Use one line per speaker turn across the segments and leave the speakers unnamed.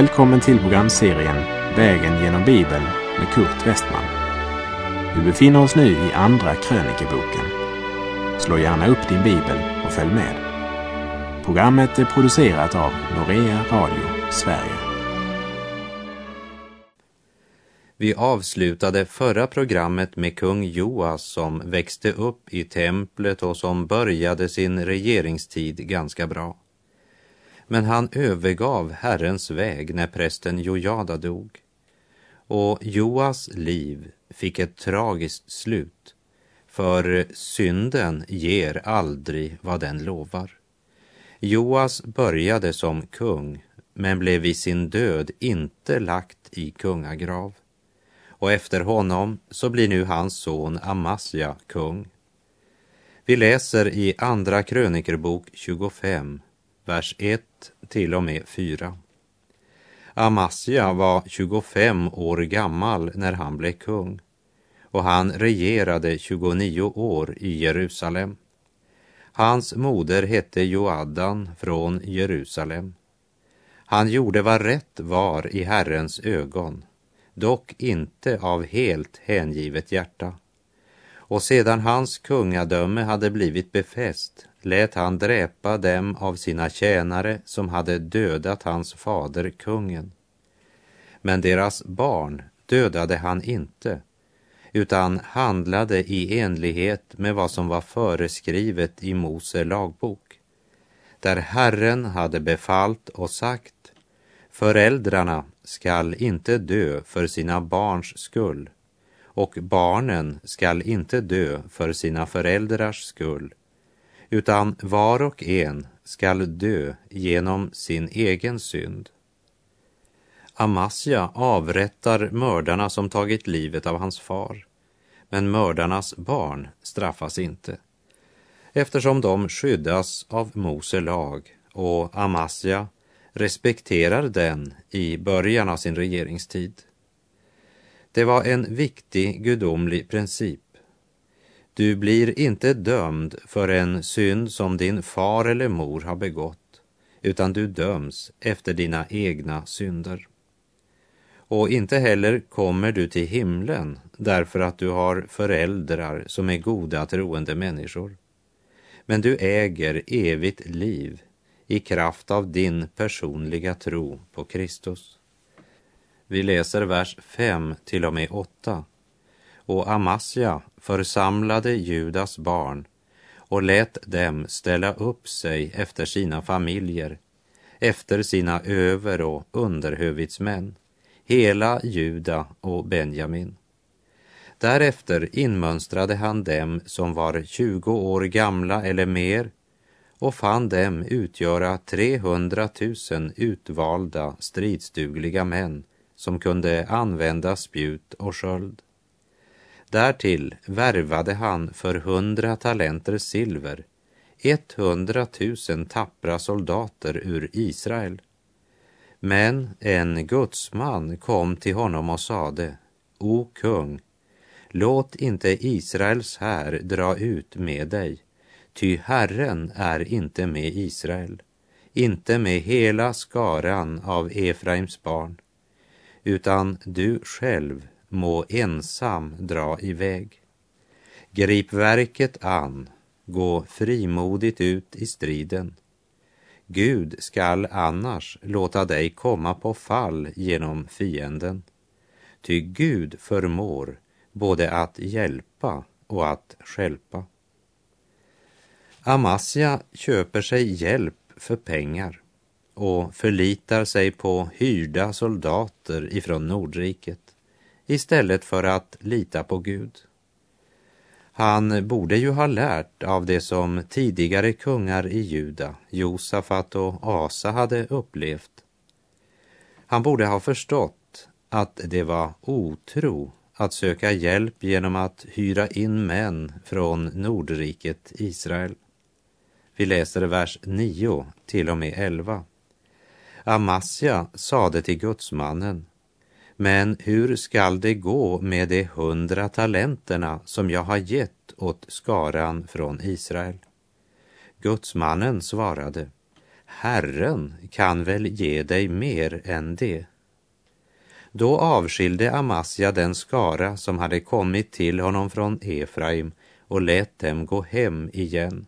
Välkommen till programserien Vägen genom Bibeln med Kurt Westman. Vi befinner oss nu i Andra krönikeboken. Slå gärna upp din bibel och följ med. Programmet är producerat av Norea Radio Sverige.
Vi avslutade förra programmet med kung Joas som växte upp i templet och som började sin regeringstid ganska bra. Men han övergav Herrens väg när prästen Jojada dog. Och Joas liv fick ett tragiskt slut, för synden ger aldrig vad den lovar. Joas började som kung, men blev vid sin död inte lagt i kungagrav. Och efter honom så blir nu hans son Amasja kung. Vi läser i Andra krönikerbok 25, vers 1 till och med 4. Amasja var 25 år gammal när han blev kung och han regerade 29 år i Jerusalem. Hans moder hette Joaddan från Jerusalem. Han gjorde vad rätt var i Herrens ögon, dock inte av helt hängivet hjärta. Och sedan hans kungadöme hade blivit befäst lät han dräpa dem av sina tjänare som hade dödat hans fader kungen. Men deras barn dödade han inte, utan handlade i enlighet med vad som var föreskrivet i Mose lagbok, där Herren hade befallt och sagt Föräldrarna skall inte dö för sina barns skull och barnen skall inte dö för sina föräldrars skull utan var och en skall dö genom sin egen synd. Amasja avrättar mördarna som tagit livet av hans far, men mördarnas barn straffas inte, eftersom de skyddas av Mose lag och Amasja respekterar den i början av sin regeringstid. Det var en viktig gudomlig princip du blir inte dömd för en synd som din far eller mor har begått, utan du döms efter dina egna synder. Och inte heller kommer du till himlen därför att du har föräldrar som är goda troende människor. Men du äger evigt liv i kraft av din personliga tro på Kristus. Vi läser vers 5 till och med 8 och Amasja församlade Judas barn och lät dem ställa upp sig efter sina familjer, efter sina över och underhövitsmän, hela Juda och Benjamin. Därefter inmönstrade han dem som var 20 år gamla eller mer och fann dem utgöra 300 000 utvalda stridsdugliga män som kunde använda spjut och sköld. Därtill värvade han för hundra talenter silver 100 000 tappra soldater ur Israel. Men en gudsman kom till honom och sade, O kung, låt inte Israels här dra ut med dig, ty Herren är inte med Israel, inte med hela skaran av Efraims barn, utan du själv må ensam dra iväg. Grip verket an, gå frimodigt ut i striden. Gud skall annars låta dig komma på fall genom fienden. Ty Gud förmår både att hjälpa och att skälpa. Amasja köper sig hjälp för pengar och förlitar sig på hyrda soldater ifrån Nordriket istället för att lita på Gud. Han borde ju ha lärt av det som tidigare kungar i Juda, Josafat och Asa hade upplevt. Han borde ha förstått att det var otro att söka hjälp genom att hyra in män från Nordriket Israel. Vi läser vers 9 till och med 11. Amasja sade till gudsmannen men hur skall det gå med de hundra talenterna som jag har gett åt skaran från Israel? Gudsmannen svarade, Herren kan väl ge dig mer än det. Då avskilde Amasja den skara som hade kommit till honom från Efraim och lät dem gå hem igen.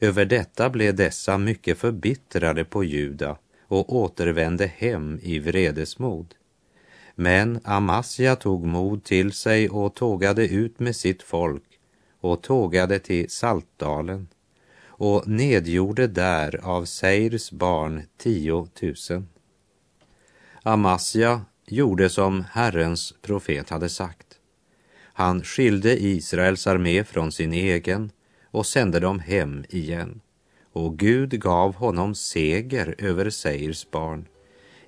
Över detta blev dessa mycket förbittrade på Juda och återvände hem i vredesmod. Men Amasja tog mod till sig och tågade ut med sitt folk och tågade till Saltdalen och nedgjorde där av Seirs barn tiotusen. Amasja gjorde som Herrens profet hade sagt. Han skilde Israels armé från sin egen och sände dem hem igen. Och Gud gav honom seger över Seirs barn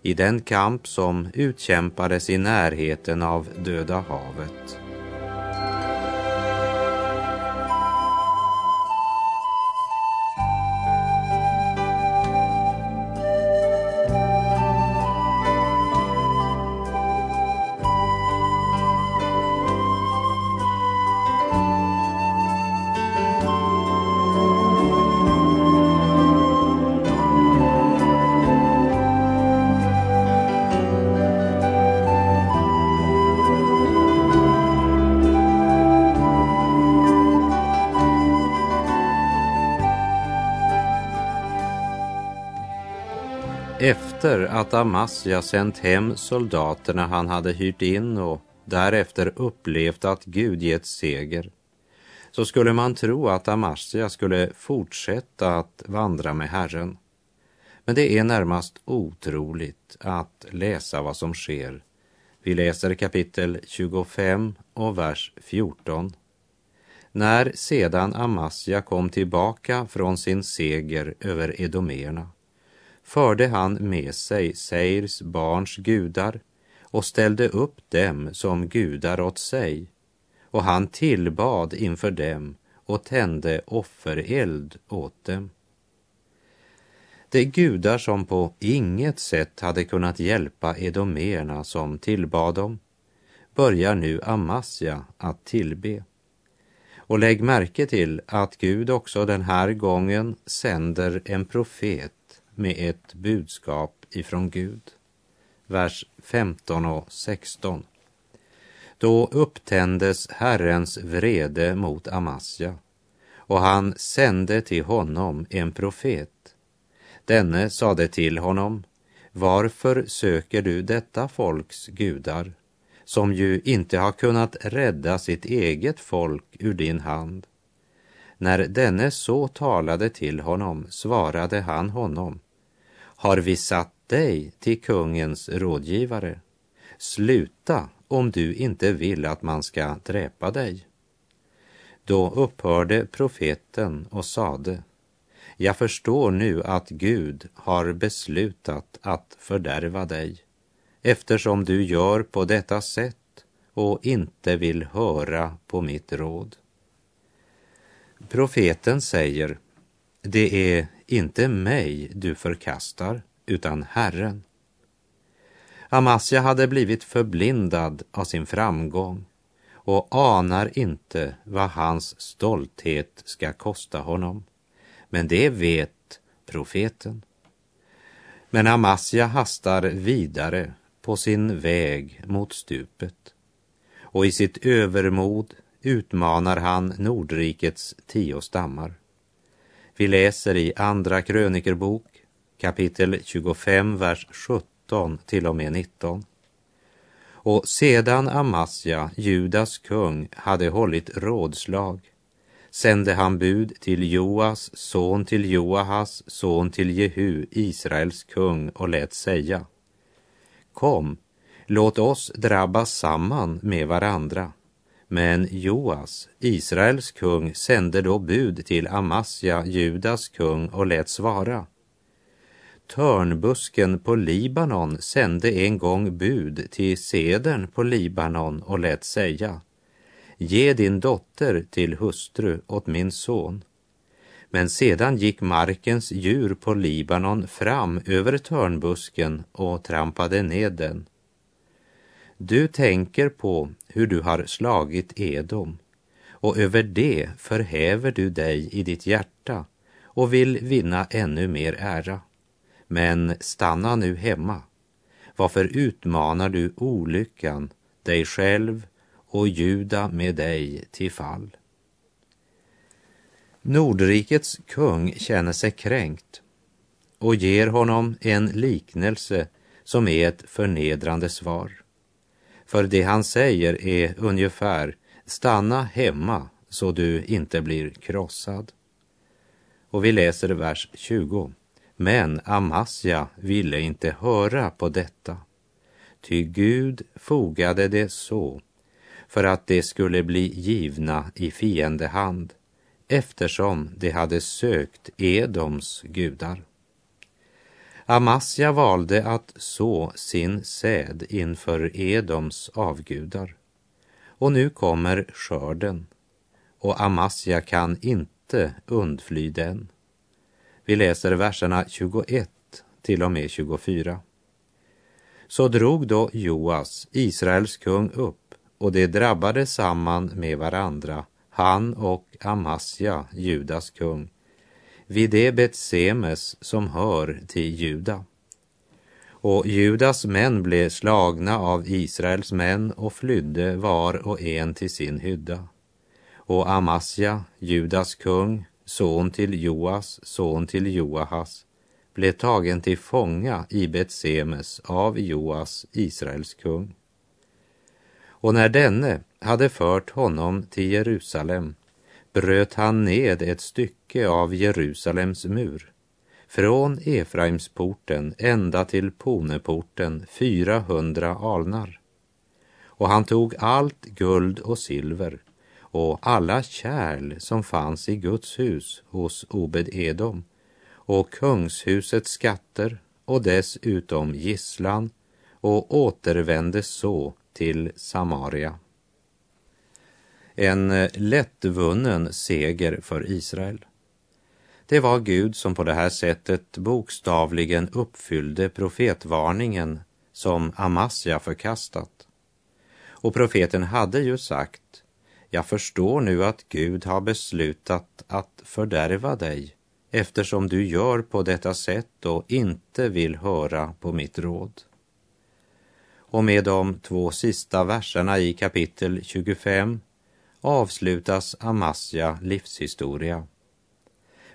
i den kamp som utkämpades i närheten av Döda havet. Efter att Amasja sänt hem soldaterna han hade hyrt in och därefter upplevt att Gud gett seger, så skulle man tro att Amasja skulle fortsätta att vandra med Herren. Men det är närmast otroligt att läsa vad som sker. Vi läser kapitel 25 och vers 14. När sedan Amasja kom tillbaka från sin seger över edomerna förde han med sig Seirs barns gudar och ställde upp dem som gudar åt sig och han tillbad inför dem och tände offereld åt dem. De gudar som på inget sätt hade kunnat hjälpa edomerna som tillbad dem börjar nu Amasja att tillbe. Och lägg märke till att Gud också den här gången sänder en profet med ett budskap ifrån Gud. Vers 15 och 16. Då upptändes Herrens vrede mot Amasja och han sände till honom en profet. Denne sade till honom, varför söker du detta folks gudar, som ju inte har kunnat rädda sitt eget folk ur din hand? När denne så talade till honom svarade han honom, har vi satt dig till kungens rådgivare. Sluta om du inte vill att man ska dräpa dig. Då upphörde profeten och sade, jag förstår nu att Gud har beslutat att fördärva dig eftersom du gör på detta sätt och inte vill höra på mitt råd. Profeten säger, det är inte mig du förkastar, utan Herren. Amasja hade blivit förblindad av sin framgång och anar inte vad hans stolthet ska kosta honom. Men det vet profeten. Men Amasja hastar vidare på sin väg mot stupet och i sitt övermod utmanar han Nordrikets tio stammar. Vi läser i Andra krönikerbok kapitel 25, vers 17 till och med 19. Och sedan Amasja, Judas kung, hade hållit rådslag sände han bud till Joas, son till Joahas, son till Jehu, Israels kung och lät säga Kom, låt oss drabbas samman med varandra men Joas, Israels kung, sände då bud till Amasja, Judas kung, och lät svara. Törnbusken på Libanon sände en gång bud till sedern på Libanon och lät säga Ge din dotter till hustru åt min son. Men sedan gick markens djur på Libanon fram över törnbusken och trampade ned den du tänker på hur du har slagit Edom och över det förhäver du dig i ditt hjärta och vill vinna ännu mer ära. Men stanna nu hemma. Varför utmanar du olyckan, dig själv och Juda med dig till fall? Nordrikets kung känner sig kränkt och ger honom en liknelse som är ett förnedrande svar. För det han säger är ungefär stanna hemma så du inte blir krossad. Och vi läser vers 20. Men Amasja ville inte höra på detta, ty Gud fogade det så för att det skulle bli givna i fiendehand eftersom de hade sökt Edoms gudar. Amasja valde att så sin säd inför Edoms avgudar. Och nu kommer skörden och Amasja kan inte undfly den. Vi läser verserna 21 till och med 24. Så drog då Joas, Israels kung, upp och de drabbade samman med varandra, han och Amasja, Judas kung, vid det Betsemes som hör till Juda. Och Judas män blev slagna av Israels män och flydde var och en till sin hydda. Och Amasja, Judas kung, son till Joas, son till Joahas, blev tagen till fånga i Betsemes av Joas, Israels kung. Och när denne hade fört honom till Jerusalem bröt han ned ett stycke av Jerusalems mur från Efraimsporten ända till Poneporten 400 alnar. Och han tog allt guld och silver och alla kärl som fanns i Guds hus hos Obed-Edom och kungshusets skatter och dessutom gisslan och återvände så till Samaria. En eh, lättvunnen seger för Israel. Det var Gud som på det här sättet bokstavligen uppfyllde profetvarningen som Amasja förkastat. Och profeten hade ju sagt, jag förstår nu att Gud har beslutat att fördärva dig eftersom du gör på detta sätt och inte vill höra på mitt råd. Och med de två sista verserna i kapitel 25 avslutas Amasja livshistoria.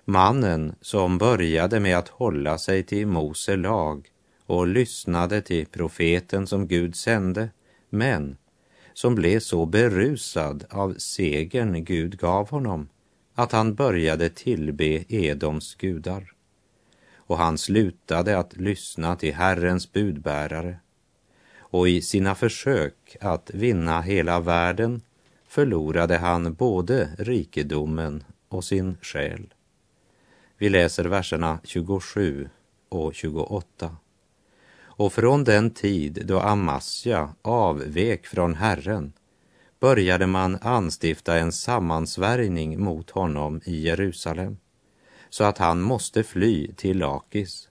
Mannen som började med att hålla sig till Mose lag och lyssnade till profeten som Gud sände, men som blev så berusad av segern Gud gav honom att han började tillbe Edoms gudar. Och han slutade att lyssna till Herrens budbärare och i sina försök att vinna hela världen förlorade han både rikedomen och sin själ. Vi läser verserna 27 och 28. Och från den tid då Amasja avvek från Herren började man anstifta en sammansvärjning mot honom i Jerusalem så att han måste fly till Lakis.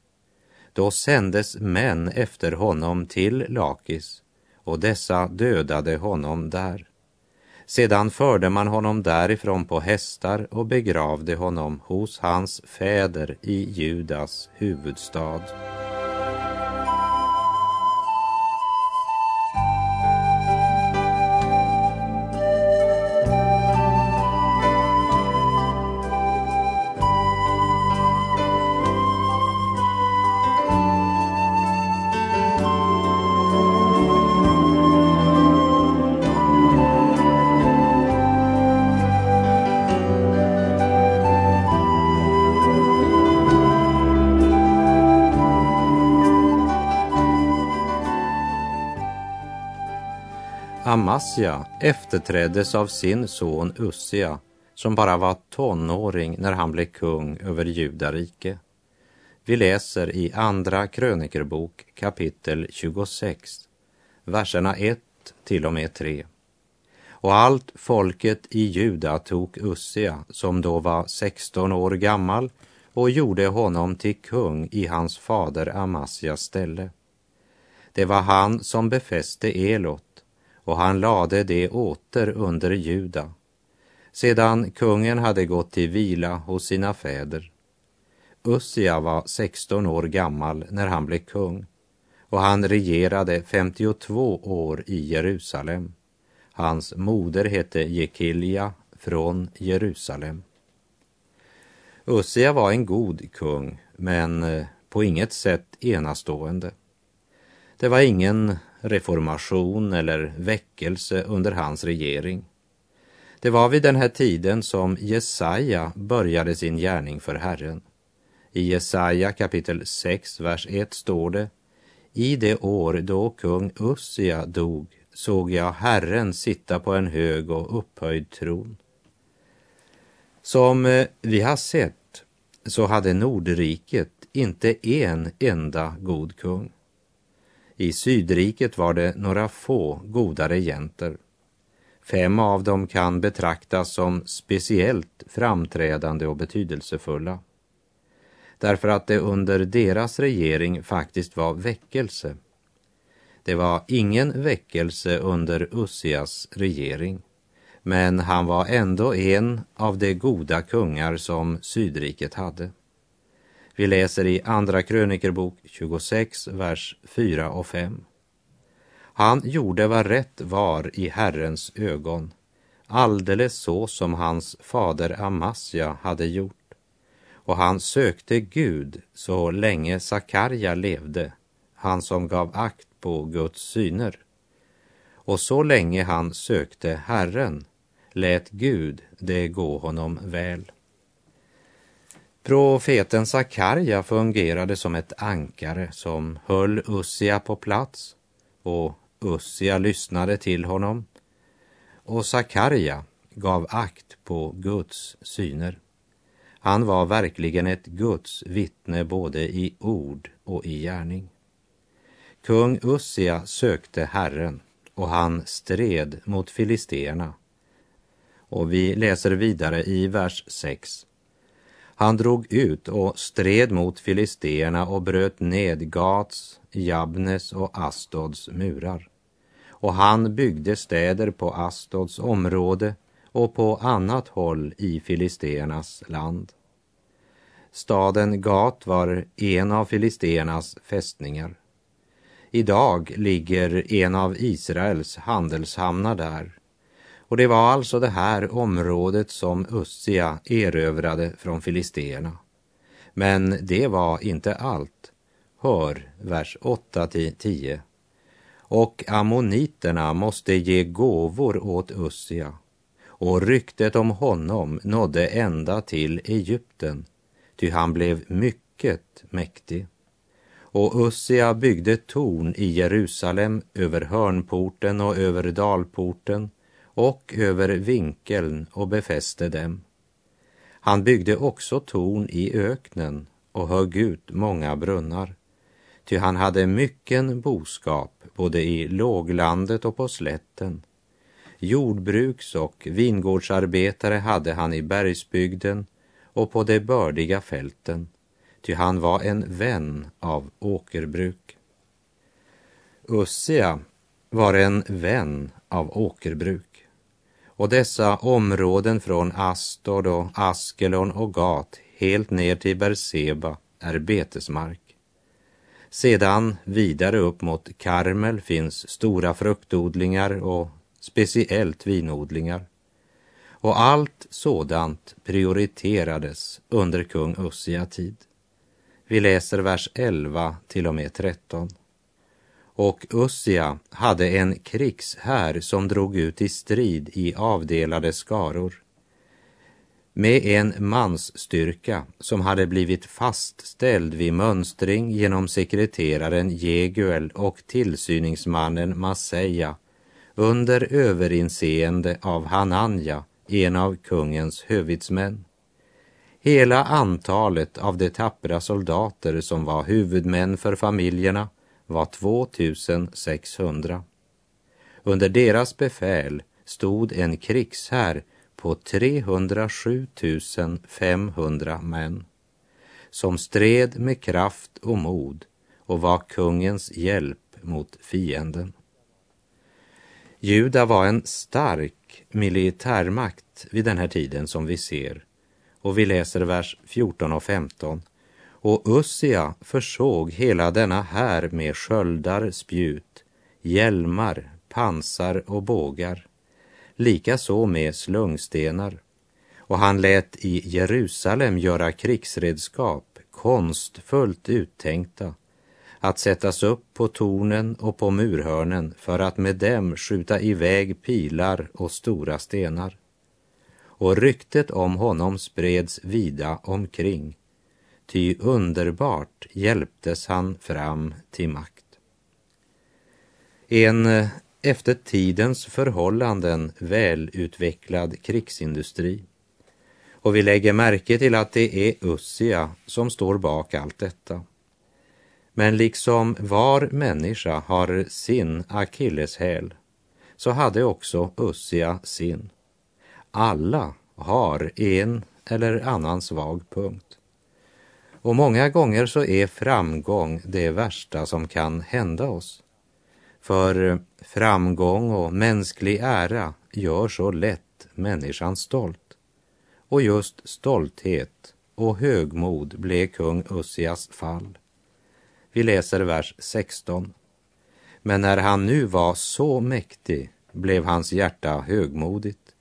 Då sändes män efter honom till Lakis och dessa dödade honom där. Sedan förde man honom därifrån på hästar och begravde honom hos hans fäder i Judas huvudstad. Amasja efterträddes av sin son Ussia som bara var tonåring när han blev kung över Judarike. Vi läser i Andra krönikerbok kapitel 26, verserna 1 till och med 3. Och allt folket i Juda tog Ussia, som då var 16 år gammal, och gjorde honom till kung i hans fader Amasjas ställe. Det var han som befäste Elot och han lade det åter under Juda, sedan kungen hade gått till vila hos sina fäder. Ussia var 16 år gammal när han blev kung och han regerade 52 år i Jerusalem. Hans moder hette Jekilja från Jerusalem. Ussia var en god kung, men eh, på inget sätt enastående. Det var ingen reformation eller väckelse under hans regering. Det var vid den här tiden som Jesaja började sin gärning för Herren. I Jesaja kapitel 6, vers 1 står det I det år då kung Ussia dog såg jag Herren sitta på en hög och upphöjd tron. Som eh, vi har sett så hade Nordriket inte en enda god kung. I Sydriket var det några få goda regenter. Fem av dem kan betraktas som speciellt framträdande och betydelsefulla. Därför att det under deras regering faktiskt var väckelse. Det var ingen väckelse under Ussias regering, men han var ändå en av de goda kungar som Sydriket hade. Vi läser i Andra krönikerbok 26, vers 4 och 5. Han gjorde vad rätt var i Herrens ögon, alldeles så som hans fader Amasja hade gjort. Och han sökte Gud så länge Sakarja levde, han som gav akt på Guds syner. Och så länge han sökte Herren lät Gud det gå honom väl. Profeten Sakarja fungerade som ett ankare som höll Ussia på plats och Ussia lyssnade till honom och Sakarja gav akt på Guds syner. Han var verkligen ett Guds vittne både i ord och i gärning. Kung Ussia sökte Herren och han stred mot filisterna. Och vi läser vidare i vers 6. Han drog ut och stred mot filisterna och bröt ned Gats, Jabnes och Astods murar. Och han byggde städer på Astods område och på annat håll i filisternas land. Staden Gat var en av filisternas fästningar. Idag ligger en av Israels handelshamnar där och det var alltså det här området som Ussia erövrade från filisteerna. Men det var inte allt. Hör vers 8 till 10. Och ammoniterna måste ge gåvor åt Ussia och ryktet om honom nådde ända till Egypten, ty han blev mycket mäktig. Och Ussia byggde torn i Jerusalem över hörnporten och över dalporten och över vinkeln och befäste dem. Han byggde också torn i öknen och högg ut många brunnar, ty han hade mycken boskap både i låglandet och på slätten. Jordbruks och vingårdsarbetare hade han i bergsbygden och på de bördiga fälten, ty han var en vän av åkerbruk. Ussia var en vän av åkerbruk. Och dessa områden från Astor och Askelon och Gat helt ner till Berseba är betesmark. Sedan vidare upp mot Karmel finns stora fruktodlingar och speciellt vinodlingar. Och allt sådant prioriterades under kung Ussia tid. Vi läser vers 11 till och med 13 och Ussia hade en krigshär som drog ut i strid i avdelade skaror med en mansstyrka som hade blivit fastställd vid mönstring genom sekreteraren Jeguel och tillsyningsmannen Masseja under överinseende av Hananja, en av kungens huvudsmän. Hela antalet av de tappra soldater som var huvudmän för familjerna var 2600. Under deras befäl stod en krigshär på 307 500 män som stred med kraft och mod och var kungens hjälp mot fienden. Juda var en stark militärmakt vid den här tiden som vi ser och vi läser vers 14 och 15 och Ussia försåg hela denna här med sköldar, spjut, hjälmar, pansar och bågar, likaså med slungstenar. Och han lät i Jerusalem göra krigsredskap, konstfullt uttänkta, att sättas upp på tornen och på murhörnen för att med dem skjuta iväg pilar och stora stenar. Och ryktet om honom spreds vida omkring, ty underbart hjälptes han fram till makt. En eh, efter tidens förhållanden välutvecklad krigsindustri. Och vi lägger märke till att det är Ussia som står bak allt detta. Men liksom var människa har sin akilleshäl så hade också Ussia sin. Alla har en eller annan svag punkt. Och många gånger så är framgång det värsta som kan hända oss. För framgång och mänsklig ära gör så lätt människan stolt. Och just stolthet och högmod blev kung Ussias fall. Vi läser vers 16. Men när han nu var så mäktig blev hans hjärta högmodigt,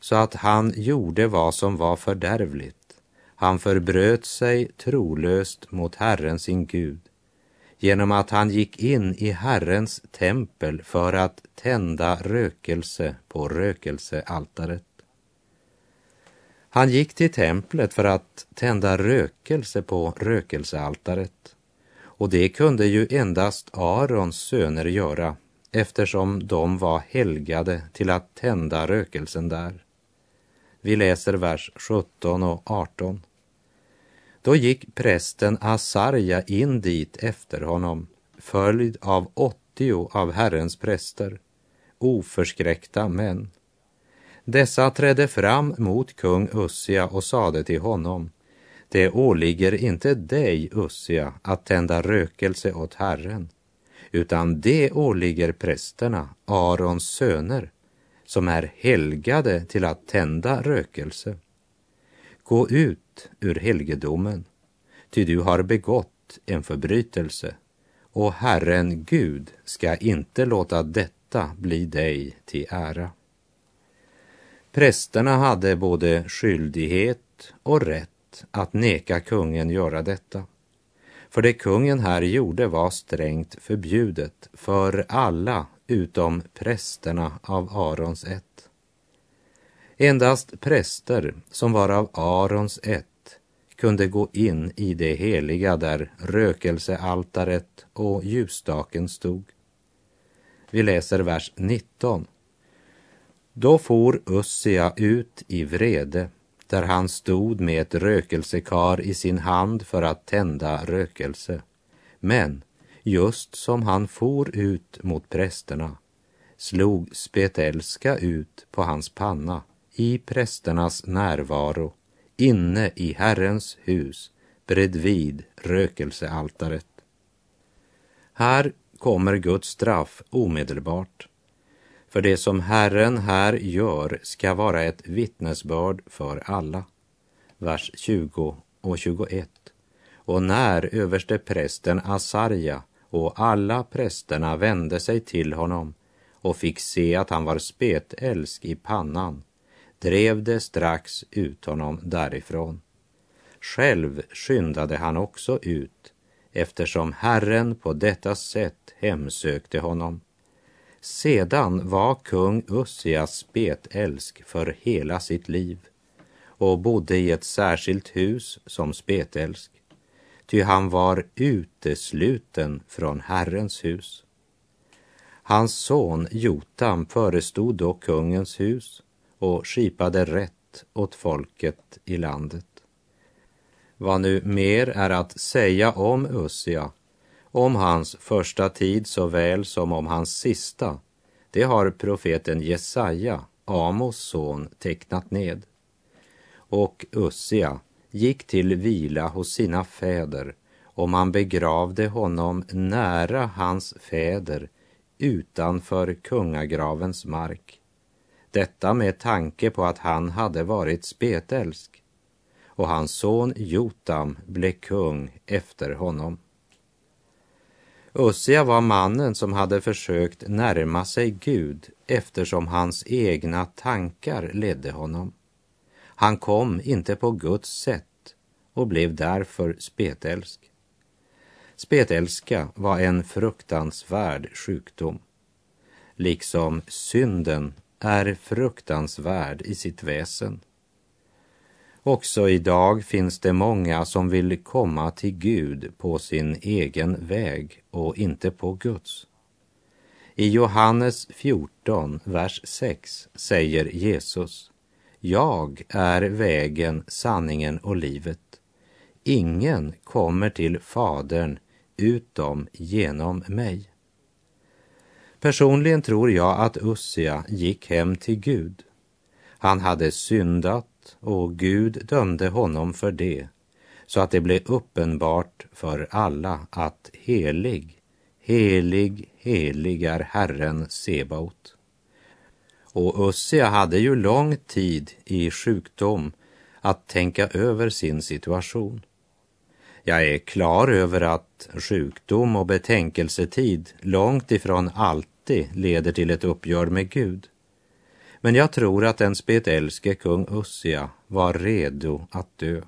så att han gjorde vad som var fördärvligt. Han förbröt sig trolöst mot Herren sin Gud genom att han gick in i Herrens tempel för att tända rökelse på rökelsealtaret. Han gick till templet för att tända rökelse på rökelsealtaret och det kunde ju endast Arons söner göra eftersom de var helgade till att tända rökelsen där. Vi läser vers 17 och 18. Då gick prästen Asarja in dit efter honom, följd av åttio av Herrens präster, oförskräckta män. Dessa trädde fram mot kung Ussia och sade till honom, det åligger inte dig, Ussia, att tända rökelse åt Herren, utan det åligger prästerna, Arons söner, som är helgade till att tända rökelse. Gå ut ur helgedomen, ty du har begått en förbrytelse, och Herren Gud ska inte låta detta bli dig till ära. Prästerna hade både skyldighet och rätt att neka kungen göra detta. För det kungen här gjorde var strängt förbjudet för alla utom prästerna av Arons ett. Endast präster som var av Arons ett kunde gå in i det heliga där rökelsealtaret och ljusstaken stod. Vi läser vers 19. Då for Ussia ut i vrede där han stod med ett rökelsekar i sin hand för att tända rökelse. Men just som han for ut mot prästerna slog spetälska ut på hans panna i prästernas närvaro inne i Herrens hus bredvid rökelsealtaret. Här kommer Guds straff omedelbart för det som Herren här gör ska vara ett vittnesbörd för alla. Vers 20 och 21. Och när överste prästen Asarja och alla prästerna vände sig till honom och fick se att han var spetälsk i pannan, drev det strax ut honom därifrån. Själv skyndade han också ut, eftersom Herren på detta sätt hemsökte honom. Sedan var kung Ussias spetälsk för hela sitt liv och bodde i ett särskilt hus som spetälsk, ty han var utesluten från Herrens hus. Hans son Jotam förestod då kungens hus och skipade rätt åt folket i landet. Vad nu mer är att säga om Ussia om hans första tid såväl som om hans sista, det har profeten Jesaja, Amos son, tecknat ned. Och Ussia gick till vila hos sina fäder och man begravde honom nära hans fäder utanför kungagravens mark. Detta med tanke på att han hade varit spetälsk. och hans son Jotam blev kung efter honom. Ussia var mannen som hade försökt närma sig Gud eftersom hans egna tankar ledde honom. Han kom inte på Guds sätt och blev därför spetälsk. Spetälska var en fruktansvärd sjukdom. Liksom synden är fruktansvärd i sitt väsen. Också idag finns det många som vill komma till Gud på sin egen väg och inte på Guds. I Johannes 14, vers 6 säger Jesus Jag är vägen, sanningen och livet. Ingen kommer till Fadern utom genom mig. Personligen tror jag att Ussia gick hem till Gud. Han hade syndat och Gud dömde honom för det, så att det blev uppenbart för alla att helig, helig, helig är Herren Sebaot. Och Ussia hade ju lång tid i sjukdom att tänka över sin situation. Jag är klar över att sjukdom och betänkelsetid långt ifrån alltid leder till ett uppgör med Gud. Men jag tror att den spetälske kung Ussia var redo att dö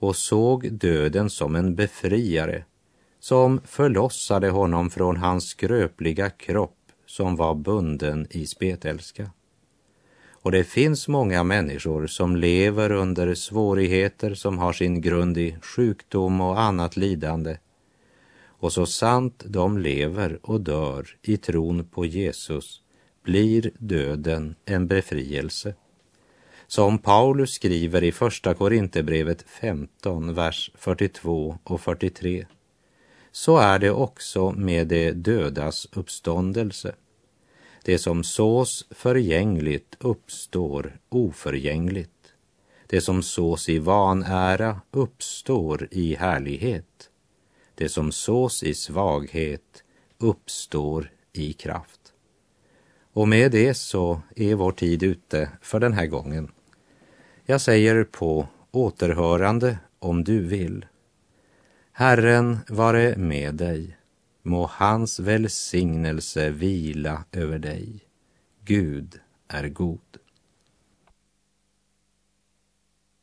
och såg döden som en befriare som förlossade honom från hans skröpliga kropp som var bunden i spetälska. Och det finns många människor som lever under svårigheter som har sin grund i sjukdom och annat lidande. Och så sant de lever och dör i tron på Jesus blir döden en befrielse. Som Paulus skriver i Första Korinthierbrevet 15, vers 42 och 43. Så är det också med de dödas uppståndelse. Det som sås förgängligt uppstår oförgängligt. Det som sås i vanära uppstår i härlighet. Det som sås i svaghet uppstår i kraft. Och med det så är vår tid ute för den här gången. Jag säger på återhörande om du vill. Herren vare med dig. Må hans välsignelse vila över dig. Gud är god.